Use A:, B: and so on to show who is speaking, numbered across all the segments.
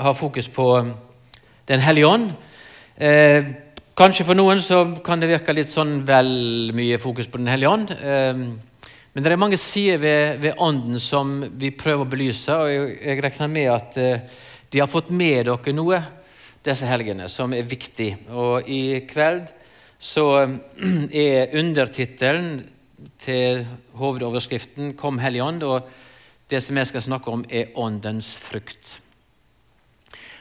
A: ha fokus på Den hellige ånd. Eh, kanskje for noen så kan det virke litt sånn vel mye fokus på Den hellige ånd. Eh, men det er mange sider ved, ved, Ånden som vi prøver å belyse, og jeg, jeg regner med at eh, de har fått med dere noe, disse helgene, som er viktig. Og i kveld så er undertittelen til hovedoverskriften 'Kom Hellige Ånd', og det som jeg skal snakke om, er åndens frukt.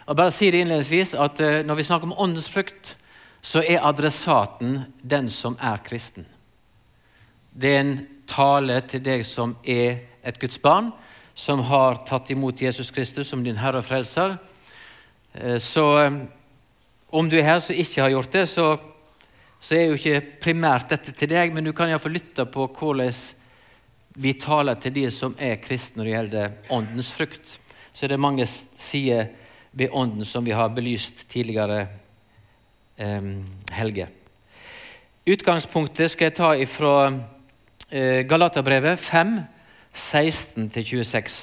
A: Og bare si det innledningsvis at uh, Når vi snakker om åndens frukt, så er adressaten den som er kristen. Det er en tale til deg som er et Guds barn, som har tatt imot Jesus Kristus som din Herre og Frelser. Uh, så um, om du er her som ikke har gjort det, så, så er jo ikke primært dette til deg, men du kan iallfall lytte på hvordan vi taler til de som er kristne når det gjelder åndens frukt. Så er det mange sider ved ånden som vi har belyst tidligere eh, helger. Utgangspunktet skal jeg ta fra eh, Galaterbrevet 5, 16-26.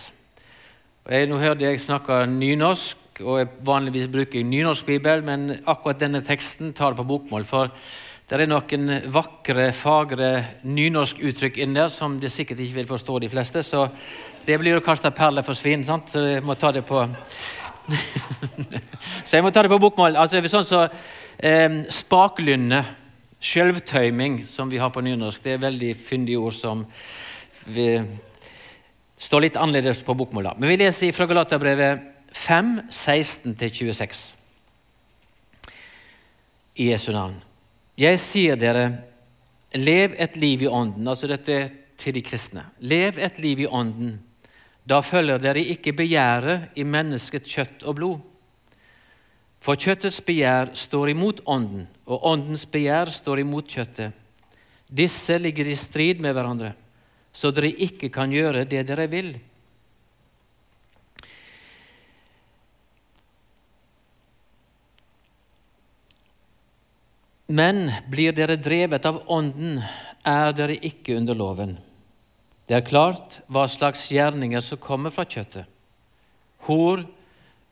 A: Nå hørte jeg snakke nynorsk, og jeg vanligvis bruker nynorsk bibel, men akkurat denne teksten tar det på bokmål. for det er noen vakre, fagre nynorskuttrykk inni der som de sikkert ikke vil forstå, de fleste. Så det blir å kaste perler for svin. Sant? Så jeg må ta det på Så jeg må ta det på bokmål. Altså, sånn så, eh, Spaklynne, sjølvtøyming, som vi har på nynorsk, det er veldig fyndige ord som vi, står litt annerledes på bokmål. da. Men vi leser fra Galaterbrevet 5, 16-26 i Jesu navn. Jeg sier dere, lev et liv i ånden. Altså dette til de kristne. Lev et liv i ånden. Da følger dere ikke begjæret i menneskets kjøtt og blod. For kjøttets begjær står imot ånden, og åndens begjær står imot kjøttet. Disse ligger i strid med hverandre, så dere ikke kan gjøre det dere vil. Men blir dere drevet av Ånden, er dere ikke under loven. Det er klart hva slags gjerninger som kommer fra kjøttet. Hor,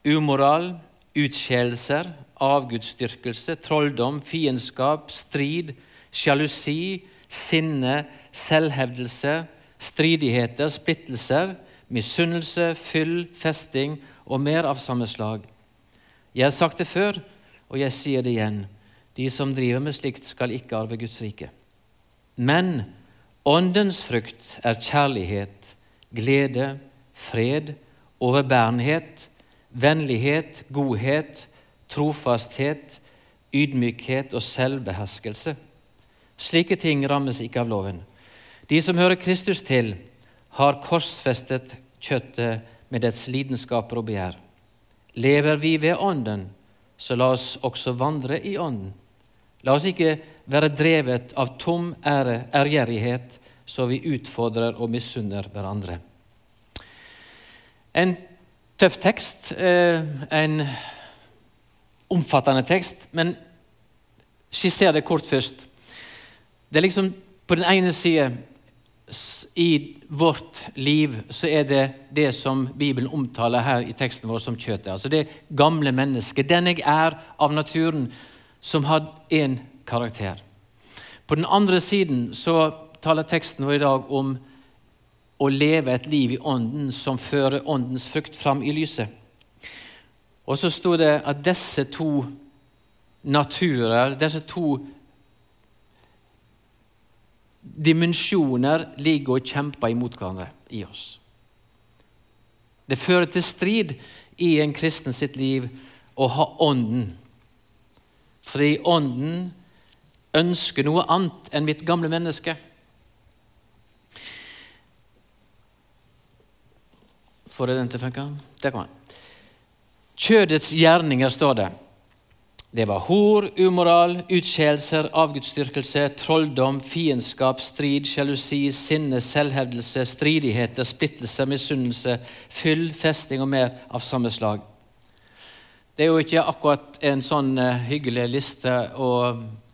A: umoral, utskjellelser, avgudsdyrkelse, trolldom, fiendskap, strid, sjalusi, sinne, selvhevdelse, stridigheter, splittelser, misunnelse, fyll, festing og mer av samme slag. Jeg har sagt det før, og jeg sier det igjen. De som driver med slikt, skal ikke arve Guds rike. Men åndens frukt er kjærlighet, glede, fred, overbærenhet, vennlighet, godhet, trofasthet, ydmykhet og selvbeherskelse. Slike ting rammes ikke av loven. De som hører Kristus til, har korsfestet kjøttet med dets lidenskaper og begjær. Lever vi ved Ånden, så la oss også vandre i Ånden. La oss ikke være drevet av tom ære, ærgjerrighet, så vi utfordrer og misunner hverandre. En tøff tekst, eh, en omfattende tekst, men skisser det kort først. Det er liksom på den ene side i vårt liv så er det det som Bibelen omtaler her i teksten vår som kjøttet. Altså det gamle mennesket, den jeg er av naturen, som har én karakter. På den andre siden så taler teksten vår i dag om å leve et liv i Ånden som fører Åndens frukt fram i lyset. Og så sto det at disse to naturer, disse to dimensjoner, ligger og kjemper imot hverandre i oss. Det fører til strid i en kristen sitt liv å ha Ånden fordi Ånden ønsker noe annet enn mitt gamle menneske. Får jeg den til å funke? Der kommer den. Kjødets gjerninger, står det. Det var hor, umoral, utskeielser, avgudsdyrkelse, trolldom, fiendskap, strid, sjalusi, sinne, selvhevdelse, stridigheter, splittelse, misunnelse, fyll, festing og mer av samme slag. Det er jo ikke akkurat en sånn uh, hyggelig liste å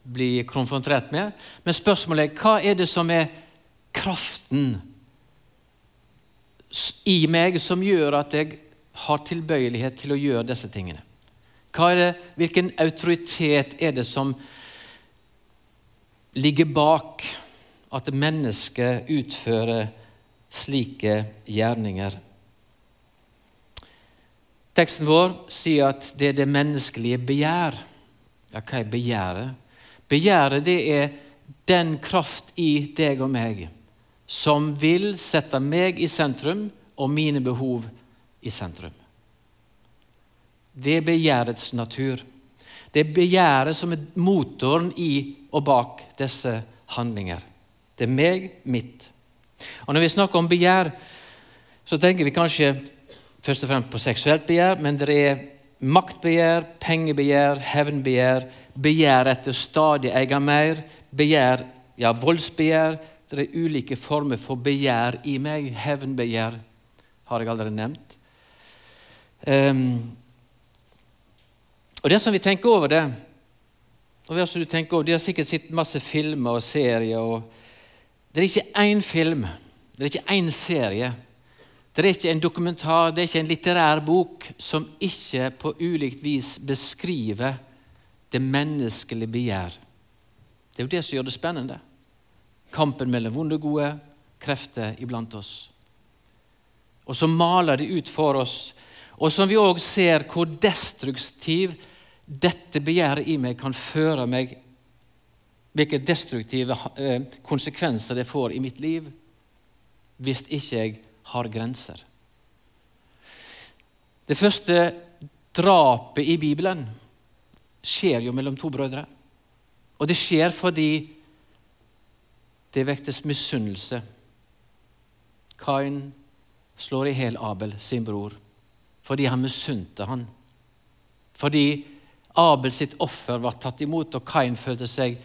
A: bli konfrontert med. Men spørsmålet er hva er det som er kraften i meg som gjør at jeg har tilbøyelighet til å gjøre disse tingene? Er det, hvilken autoritet er det som ligger bak at mennesket utfører slike gjerninger? Teksten vår sier at det er det menneskelige begjær. Ja, hva er begjæret? Begjæret det er den kraft i deg og meg som vil sette meg i sentrum og mine behov i sentrum. Det er begjærets natur. Det er begjæret som er motoren i og bak disse handlinger. Det er meg, mitt. Og Når vi snakker om begjær, så tenker vi kanskje først og fremst på seksuelt begjær, men det er maktbegjær, pengebegjær, hevnbegjær, begjær etter stadig eie mer, begjær, ja, voldsbegjær. Det er ulike former for begjær i meg. Hevnbegjær har jeg allerede nevnt. Um, og det som vi tenker over det og det som du tenker over, De har sikkert sett masse filmer og serier. og Det er ikke én film, det er ikke én serie det er ikke en dokumentar, det er ikke en litterær bok som ikke på ulikt vis beskriver det menneskelige begjær. Det er jo det som gjør det spennende. Kampen mellom vonde og gode krefter iblant oss. Og så maler det ut for oss, og som vi òg ser hvor destruktiv dette begjæret i meg kan føre meg Hvilke destruktive eh, konsekvenser det får i mitt liv hvis ikke jeg har grenser. Det første drapet i Bibelen skjer jo mellom to brødre. Og det skjer fordi det vektes misunnelse. Kain slår i hjel Abel, sin bror, fordi han misunte han. Fordi Abel sitt offer var tatt imot, og Kain følte seg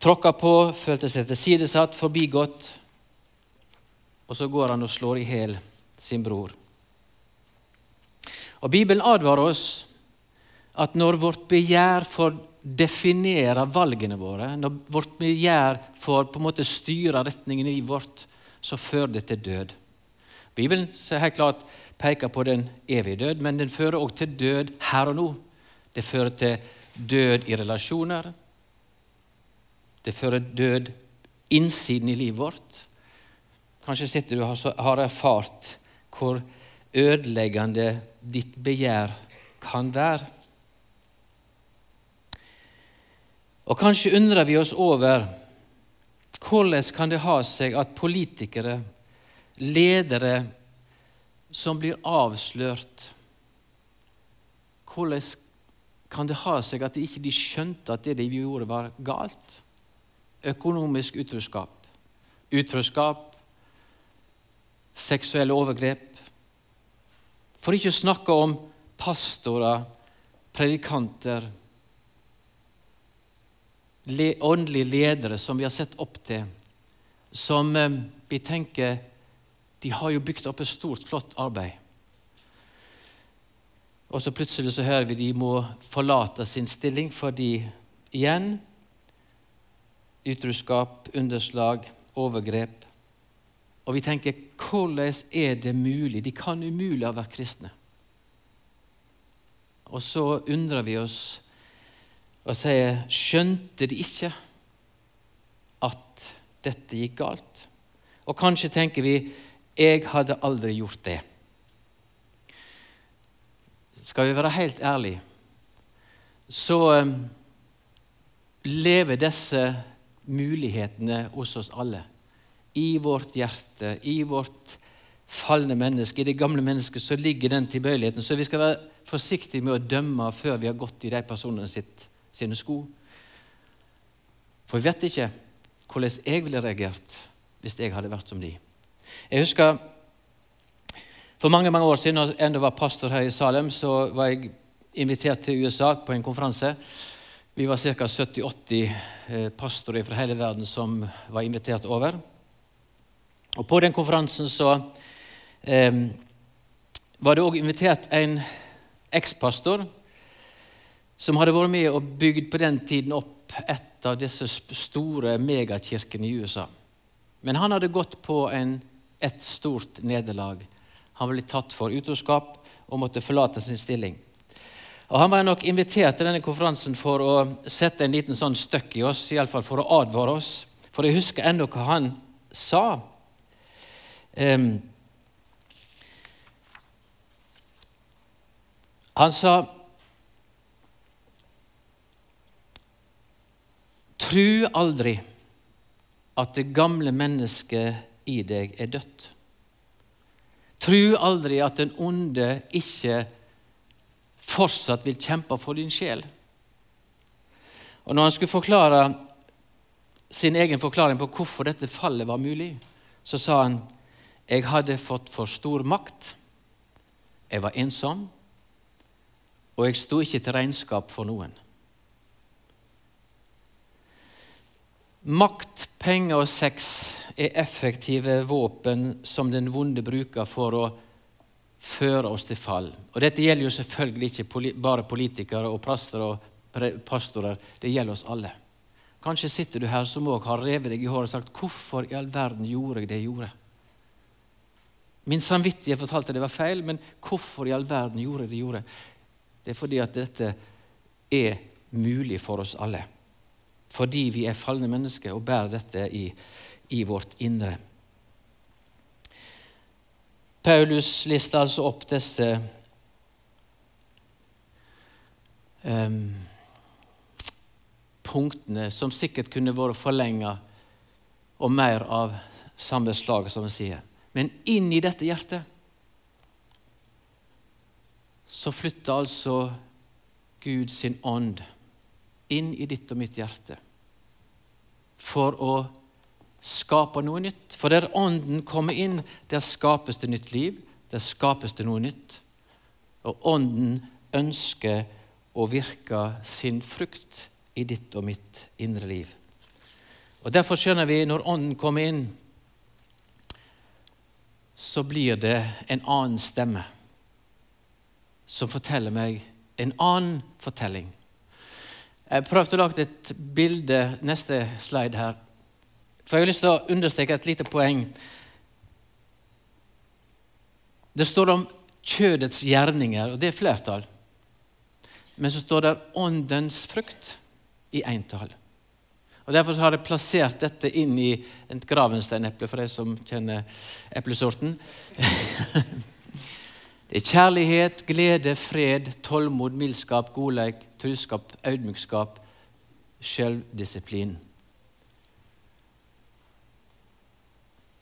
A: tråkka på, følte seg tilsidesatt, forbigått og så går han og slår i hjel sin bror. Og Bibelen advarer oss at når vårt begjær får definere valgene våre, når vårt begjær får på en måte styre retningen i vårt, så fører det til død. Bibelen helt klart peker på den evige død, men den fører også til død her og nå. Det fører til død i relasjoner. Det fører død innsiden i livet vårt. Kanskje sitter du og har erfart hvor ødeleggende ditt begjær kan være. Og kanskje undrer vi oss over hvordan kan det ha seg at politikere, ledere som blir avslørt Hvordan kan det ha seg at de ikke skjønte at det de gjorde, var galt? Økonomisk utroskap. Utroskap seksuelle overgrep. For ikke å snakke om pastorer, predikanter, le, åndelige ledere som vi har sett opp til, som eh, vi tenker de har jo bygd opp et stort, flott arbeid. Og så plutselig så hører vi de må forlate sin stilling fordi igjen utroskap, underslag, overgrep. Og vi tenker hvordan er det mulig? De kan umulig ha vært kristne. Og så undrer vi oss og sier skjønte de ikke at dette gikk galt? Og kanskje tenker vi jeg hadde aldri gjort det. Skal vi være helt ærlige, så um, lever disse mulighetene hos oss alle i vårt hjerte, i vårt falne menneske, i det gamle mennesket, så ligger den tilbøyeligheten. Så vi skal være forsiktige med å dømme før vi har gått i de personene sitt, sine sko. For vi vet ikke hvordan jeg ville reagert hvis jeg hadde vært som de. Jeg husker For mange mange år siden, da jeg enda var pastor her i Salem, så var jeg invitert til USA på en konferanse. Vi var ca. 70-80 eh, pastorer fra hele verden som var invitert over. Og På den konferansen så eh, var det òg invitert en ekspastor som hadde vært med og bygd på den tiden opp et av disse store megakirkene i USA. Men han hadde gått på en, et stort nederlag. Han ble tatt for utroskap, og måtte forlate sin stilling. Og Han var nok invitert til denne konferansen for å sette en liten sånn støkk i oss, iallfall for å advare oss. For jeg husker ennå hva han sa. Han sa Tru aldri at det gamle mennesket i deg er dødt. Tru aldri at den onde ikke fortsatt vil kjempe for din sjel. Og Når han skulle forklare sin egen forklaring på hvorfor dette fallet var mulig, så sa han jeg hadde fått for stor makt, jeg var ensom, og jeg sto ikke til regnskap for noen. Makt, penger og sex er effektive våpen som den vonde bruker for å føre oss til fall. Og Dette gjelder jo selvfølgelig ikke bare politikere og prester og pastorer. Det gjelder oss alle. Kanskje sitter du her som òg har revet deg i håret og sagt 'Hvorfor i all verden gjorde jeg det jeg gjorde?' Min samvittighet fortalte det var feil, men hvorfor i all verden gjorde det gjorde? Det er fordi at dette er mulig for oss alle. Fordi vi er falne mennesker og bærer dette i, i vårt indre. Paulus lister altså opp disse um, punktene som sikkert kunne vært forlenga og mer av samme slag, som han sier. Men inn i dette hjertet så flytter altså Gud sin ånd inn i ditt og mitt hjerte for å skape noe nytt. For der Ånden kommer inn, der skapes det nytt liv. Der skapes det noe nytt. Og Ånden ønsker å virke sin frukt i ditt og mitt indre liv. Og Derfor skjønner vi når Ånden kommer inn, så blir det en annen stemme som forteller meg en annen fortelling. Jeg prøvde å lage et bilde, neste slide her, for Jeg har lyst til å understreke et lite poeng. Det står om kjødets gjerninger, og det er flertall. Men så står det åndens frukt i entall. Og Derfor har jeg plassert dette inn i et gravensteineple, for de som kjenner eplesorten. det er kjærlighet, glede, fred, tålmod, mildskap, godleik, truskap, audmykskap, sjøldisiplin.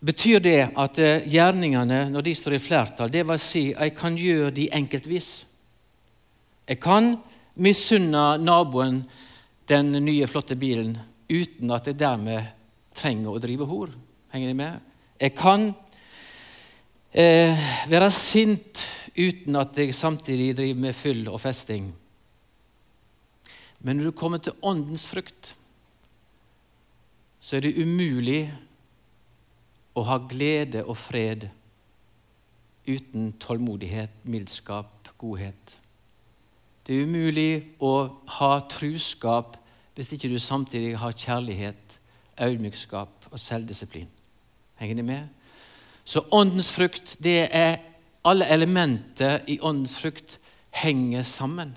A: betyr det at eh, gjerningene, når de står i flertall, det vil si jeg kan gjøre de enkeltvis. Jeg kan misunne naboen den nye, flotte bilen uten at jeg dermed trenger å drive hor. Henger de med? Jeg kan eh, være sint uten at jeg samtidig driver med fyll og festing. Men når du kommer til åndens frukt, så er det umulig å ha glede og fred uten tålmodighet, mildskap, godhet. Det er umulig å ha truskap hvis ikke du samtidig har kjærlighet, audmykskap og selvdisiplin. Henger det med? Så åndens frukt, det er alle elementer i åndens frukt henger sammen.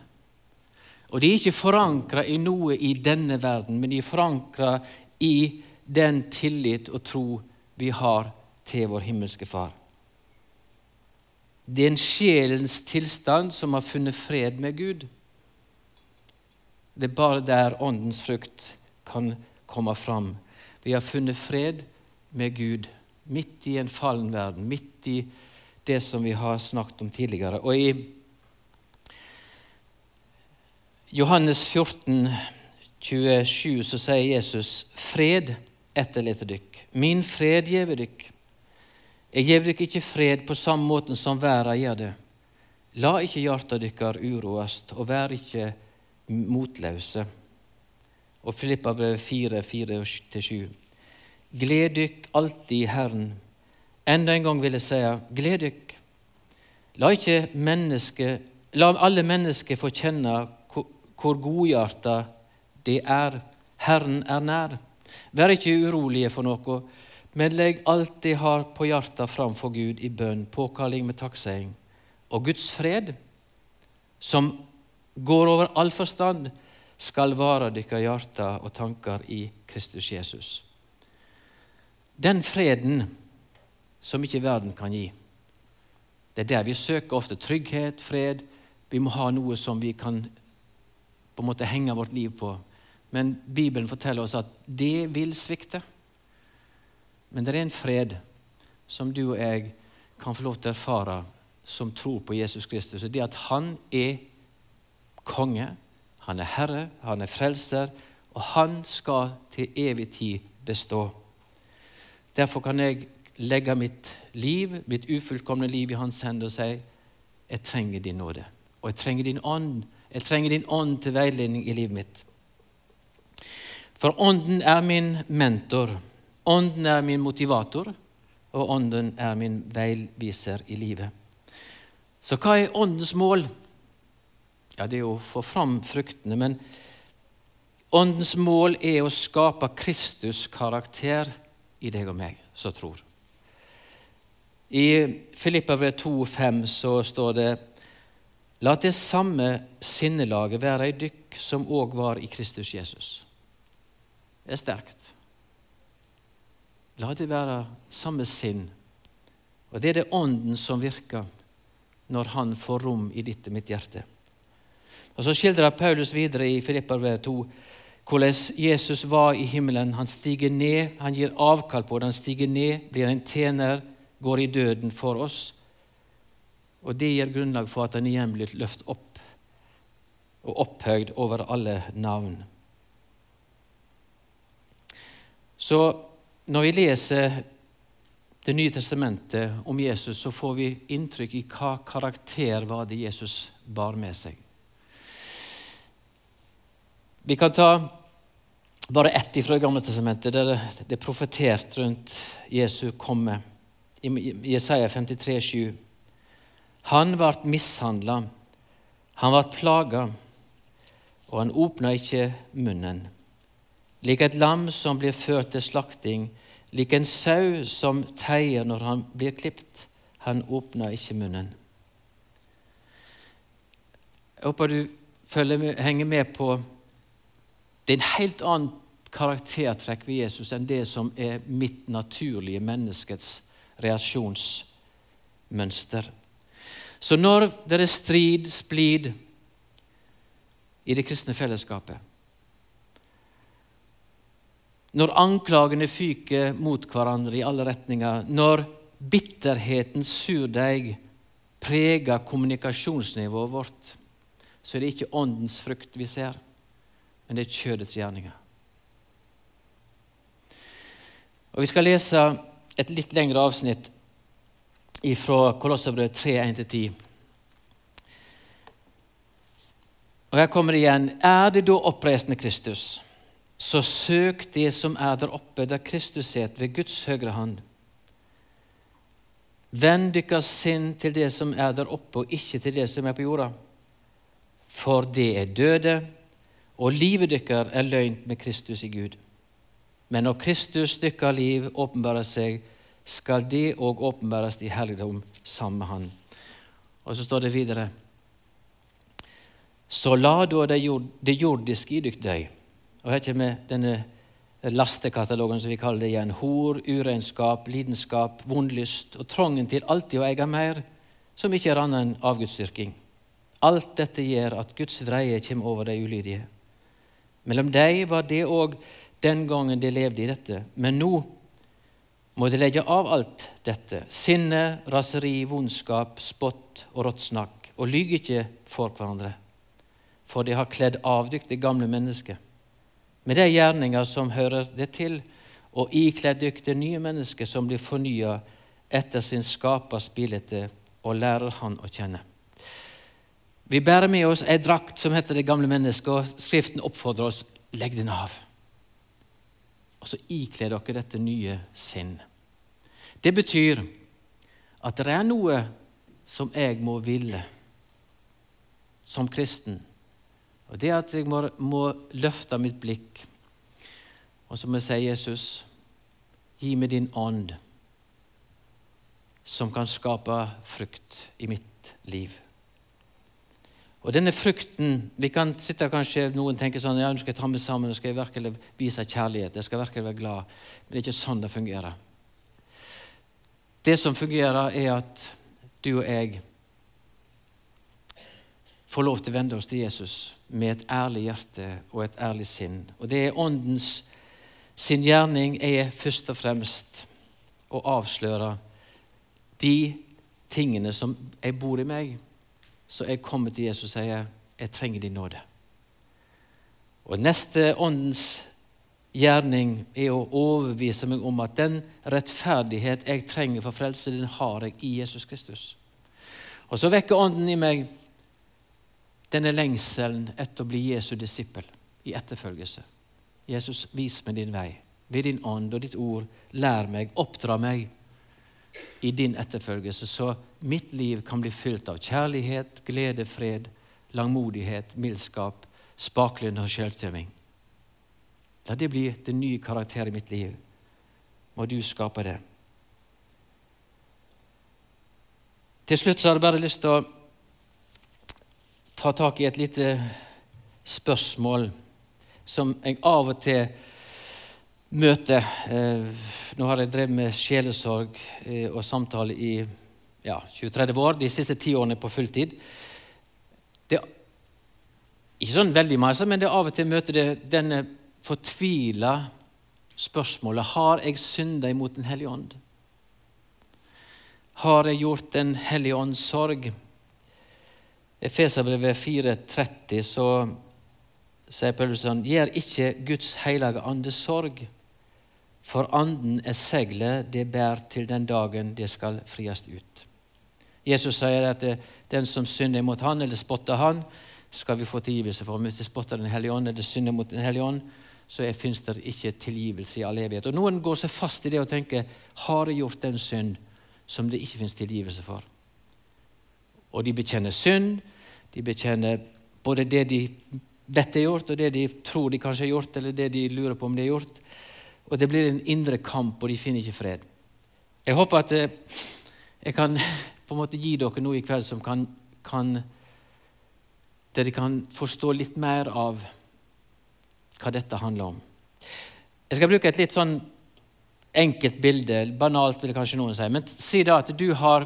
A: Og de er ikke forankra i noe i denne verden, men de er forankra i den tillit og tro vi har til vår himmelske Far. Det er en sjelens tilstand som har funnet fred med Gud. Det er bare der Åndens frukt kan komme fram. Vi har funnet fred med Gud midt i en fallen verden, midt i det som vi har snakket om tidligere. Og i Johannes 14, 27 så sier Jesus fred etterlater dykk. Min fred gjev dykk. Jeg gjev dykk ikke fred på samme måten som verda gjør det. La ikke hjarta dykkar uroast, og vær ikke motløse. Og Filippa brev 4, 4-7. Gled dykk alltid i Herren. Enda en gang vil jeg si, gled dykk. La la alle mennesker få kjenne hvor godhjarta det er. Herren er nær. Vær ikke urolige for noe, men legg alt de har på hjertet, framfor Gud i bønn, påkalling med takkseiing. og Guds fred, som går over all forstand, skal vare deres hjerter og tanker i Kristus Jesus. Den freden som ikke verden kan gi. Det er der vi søker ofte trygghet, fred. Vi må ha noe som vi kan på en måte henge vårt liv på. Men Bibelen forteller oss at det vil svikte. Men det er en fred som du og jeg kan få lov til å erfare som tror på Jesus Kristus. Og det at han er konge, han er herre, han er frelser, og han skal til evig tid bestå. Derfor kan jeg legge mitt liv, mitt ufullkomne liv, i hans hender og si jeg trenger din nåde. Og jeg trenger din ånd. Jeg trenger din ånd til veiledning i livet mitt. For Ånden er min mentor, Ånden er min motivator, og Ånden er min veiviser i livet. Så hva er Åndens mål? Ja, Det er å få fram fruktene, men Åndens mål er å skape Kristus' karakter i deg og meg som tror. I Filippabrevet 2,5 så står det La det samme sinnelaget være i dykk som òg var i Kristus Jesus Det er sterkt. La det være samme sinn. Og det er det Ånden som virker når Han får rom i ditt og mitt hjerte. Og Så skildrer Paulus videre i Filipperbrevet 2 hvordan Jesus var i himmelen. Han stiger ned, han gir avkall på det. Han stiger ned, blir en tjener, går i døden for oss. Og Det gir grunnlag for at han igjen blir løftet opp og opphøyd over alle navn. Så når vi leser Det nye testamentet om Jesus, så får vi inntrykk i hva karakter var det Jesus bar med seg. Vi kan ta bare ett fra Det gamle testamentet, der det er profetert rundt Jesu komme. I Jesaja 53, 7. Han ble mishandla, han ble plaga, og han åpna ikke munnen lik et lam som blir ført til slakting, lik en sau som teier når han blir klipt. Han åpna ikke munnen. Jeg håper du med, henger med på Det er en helt annen karaktertrekk ved Jesus enn det som er mitt naturlige menneskets reaksjonsmønster. Så når det er strid, splid i det kristne fellesskapet, når anklagene fyker mot hverandre i alle retninger, når bitterhetens surdeig preger kommunikasjonsnivået vårt, så er det ikke åndens frukt vi ser, men det er kjødets gjerninger. Og Vi skal lese et litt lengre avsnitt fra Kolosserbrevet 3, 1-10. Og Her kommer det igjen. Er det da oppreisende Kristus? så søk det som er der oppe, der Kristus sitter ved Guds høyre hand. Vend deres sinn til det som er der oppe, og ikke til det som er på jorda. For det er døde, og livet deres er løgnt med Kristus i Gud. Men når Kristus deres liv åpenbarer seg, skal det òg åpenbæres i helligdom sammen med Han. Og så står det videre Så la da det jordiske i dykk døy og her kommer denne lastekatalogen som vi kaller det igjen. Hor, urenskap, lidenskap, vondlyst og trangen til alltid å eie mer, som ikke er annet enn avgudsdyrking. Alt dette gjør at Guds vreie kommer over de ulydige. Mellom dem var det òg den gangen de levde i dette, men nå må de legge av alt dette. Sinne, raseri, vondskap, spott og rått snakk. Og lyg ikke for hverandre, for de har kledd av dykk det gamle mennesket med de gjerninger som hører det til, og ikledd dykk det nye mennesket som blir fornya etter sin skapers bilde, og lærer han å kjenne. Vi bærer med oss ei drakt som heter det gamle mennesket, og Skriften oppfordrer oss legg den av. Og så ikler dere dette nye sinn. Det betyr at det er noe som jeg må ville som kristen og Det at jeg må, må løfte mitt blikk, og så må jeg si, Jesus, gi meg din ånd, som kan skape frukt i mitt liv. Og denne frukten Vi kan sitte kanskje noen tenker sånn ja, nå skal jeg ta meg sammen, nå skal jeg virkelig vise kjærlighet, jeg skal virkelig være glad. Men det er ikke sånn det fungerer. Det som fungerer, er at du og jeg får lov til å vende oss til Jesus med et ærlig hjerte og et ærlig sinn. Og det er Åndens sin gjerning er først og fremst å avsløre de tingene som jeg bor i meg. Så jeg kommer til Jesus og sier jeg trenger din nåde. Og neste Åndens gjerning er å overbevise meg om at den rettferdighet jeg trenger for frelse, den har jeg i Jesus Kristus. Og så vekker Ånden i meg denne lengselen etter å bli Jesu disippel i etterfølgelse. Jesus, vis meg din vei. Ved din ånd og ditt ord, lær meg, oppdra meg i din etterfølgelse, så mitt liv kan bli fylt av kjærlighet, glede, fred, langmodighet, mildskap, spaklynde og sjøltømming. La det bli den nye karakter i mitt liv. Må du skape det. Til slutt så har jeg bare lyst til å ta tak i et lite spørsmål som jeg av og til møter. Eh, nå har jeg drevet med sjelesorg eh, og samtale i ja, 20-30 år, de siste ti årene på fulltid. Det ikke sånn veldig masse, men det er av og til møter det denne fortvila spørsmålet har jeg synda imot Den hellige ånd. Har jeg gjort Den hellige ånds sorg? Efeserbrevet 4,30 så sier Paulus sånn Gjør ikke Guds hellige ande sorg, for anden er seglet det bærer til den dagen det skal friast ut. Jesus sier at den som synder mot han eller spotter han, skal vi få tilgivelse for. Hvis de spotter Den hellige ånd eller synder mot Den hellige ånd, så fins det ikke tilgivelse i all evighet. Og Noen går seg fast i det og tenker har jeg gjort den synd som det ikke fins tilgivelse for? Og de bekjenner synd. De bekjenner både det de vet er gjort, og det de tror de kanskje har gjort, eller det de lurer på om de har gjort. Og det blir en indre kamp, og de finner ikke fred. Jeg håper at eh, jeg kan på en måte gi dere noe i kveld som kan, kan Der de kan forstå litt mer av hva dette handler om. Jeg skal bruke et litt sånn enkelt bilde. Banalt, vil kanskje noen si. Men si da at du har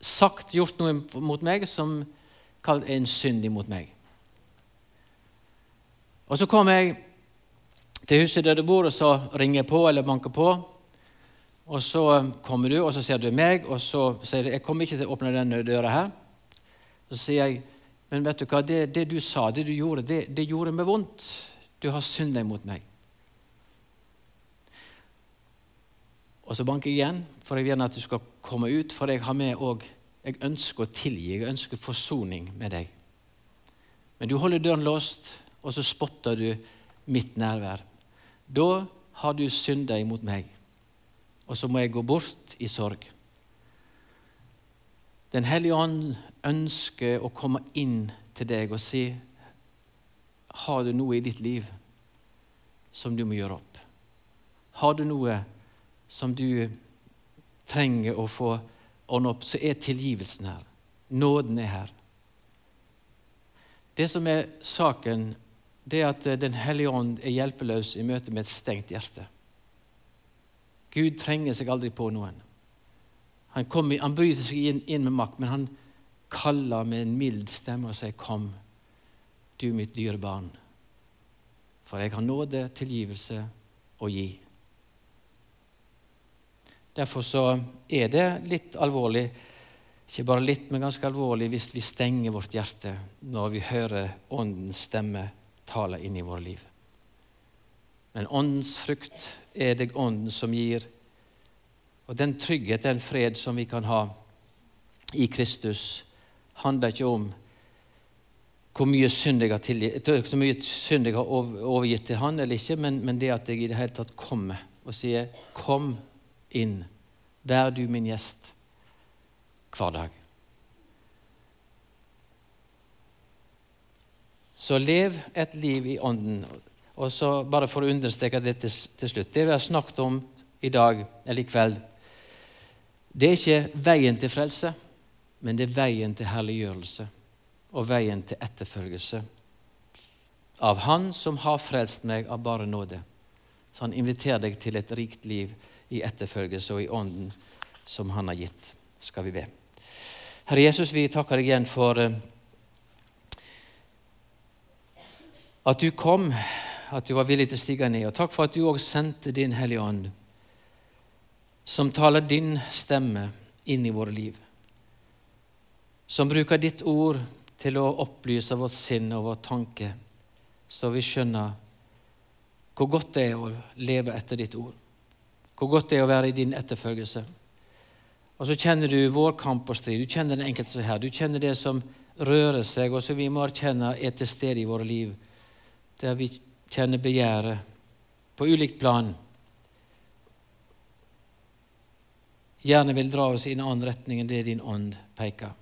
A: sagt, gjort noe mot meg som er en synd imot meg. Og Så kommer jeg til huset der du bor, og så ringer jeg på eller banker på. Og Så kommer du, og så ser du meg, og så sier du jeg kommer ikke til å åpne denne døra her. Så sier jeg men vet du hva, det, det du sa, det du gjorde, det, det gjorde meg vondt. Du har synda imot meg. Og så banker jeg igjen, for jeg vil gjerne at du skal komme ut, for jeg har med òg Jeg ønsker å tilgi, jeg ønsker forsoning med deg. Men du holder døren låst, og så spotter du mitt nærvær. Da har du synda imot meg, og så må jeg gå bort i sorg. Den hellige ånd ønsker å komme inn til deg og si Har du noe i ditt liv som du må gjøre opp? Har du noe som du trenger å få ordne opp, så er tilgivelsen her. Nåden er her. Det som er saken, det er at Den hellige ånd er hjelpeløs i møte med et stengt hjerte. Gud trenger seg aldri på noen. Han, kommer, han bryter seg inn, inn, med makt, men han kaller med en mild stemme og sier, 'Kom, du mitt dyre barn, for jeg har nåde, tilgivelse å gi.' Derfor så er det litt alvorlig, ikke bare litt, men ganske alvorlig, hvis vi stenger vårt hjerte når vi hører Åndens stemme tale inn i våre liv. Men Åndens frukt er det Ånden som gir. Og den trygghet, den fred som vi kan ha i Kristus, handler ikke om hvor mye synd jeg har overgitt til Han eller ikke, men, men det at jeg i det hele tatt kommer og sier 'Kom' inn. Vær du min gjest hver dag. Så lev et liv i Ånden. Og så Bare for å understreke dette til slutt Det vi har snakket om i dag eller i kveld, Det er ikke veien til frelse, men det er veien til herliggjørelse og veien til etterfølgelse av Han som har frelst meg av bare nåde. Så han inviterer deg til et rikt liv i etterfølgelse og i ånden som han har gitt. Skal vi be. Herre Jesus, vi takker deg igjen for eh, at du kom, at du var villig til å stige ned. Og takk for at du òg sendte din Hellige Ånd, som taler din stemme inn i våre liv. Som bruker ditt ord til å opplyse vårt sinn og vår tanke, så vi skjønner hvor godt det er å leve etter ditt ord. Hvor godt det er å være i din etterfølgelse. Og så kjenner du vår kamp og strid. Du kjenner den enkelte er her. Du kjenner det som rører seg, og som vi må erkjenne er til stede i våre liv. Der vi kjenner begjæret på ulikt plan. Gjerne vil dra oss i en annen retning enn det din ånd peker.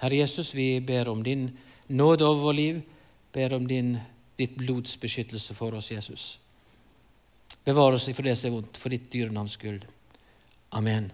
A: Herre Jesus, vi ber om din nåde over vårt liv, ber om din, ditt blods beskyttelse for oss, Jesus. Bevar oss for det som er vondt, for ditt dyre navns skyld. Amen.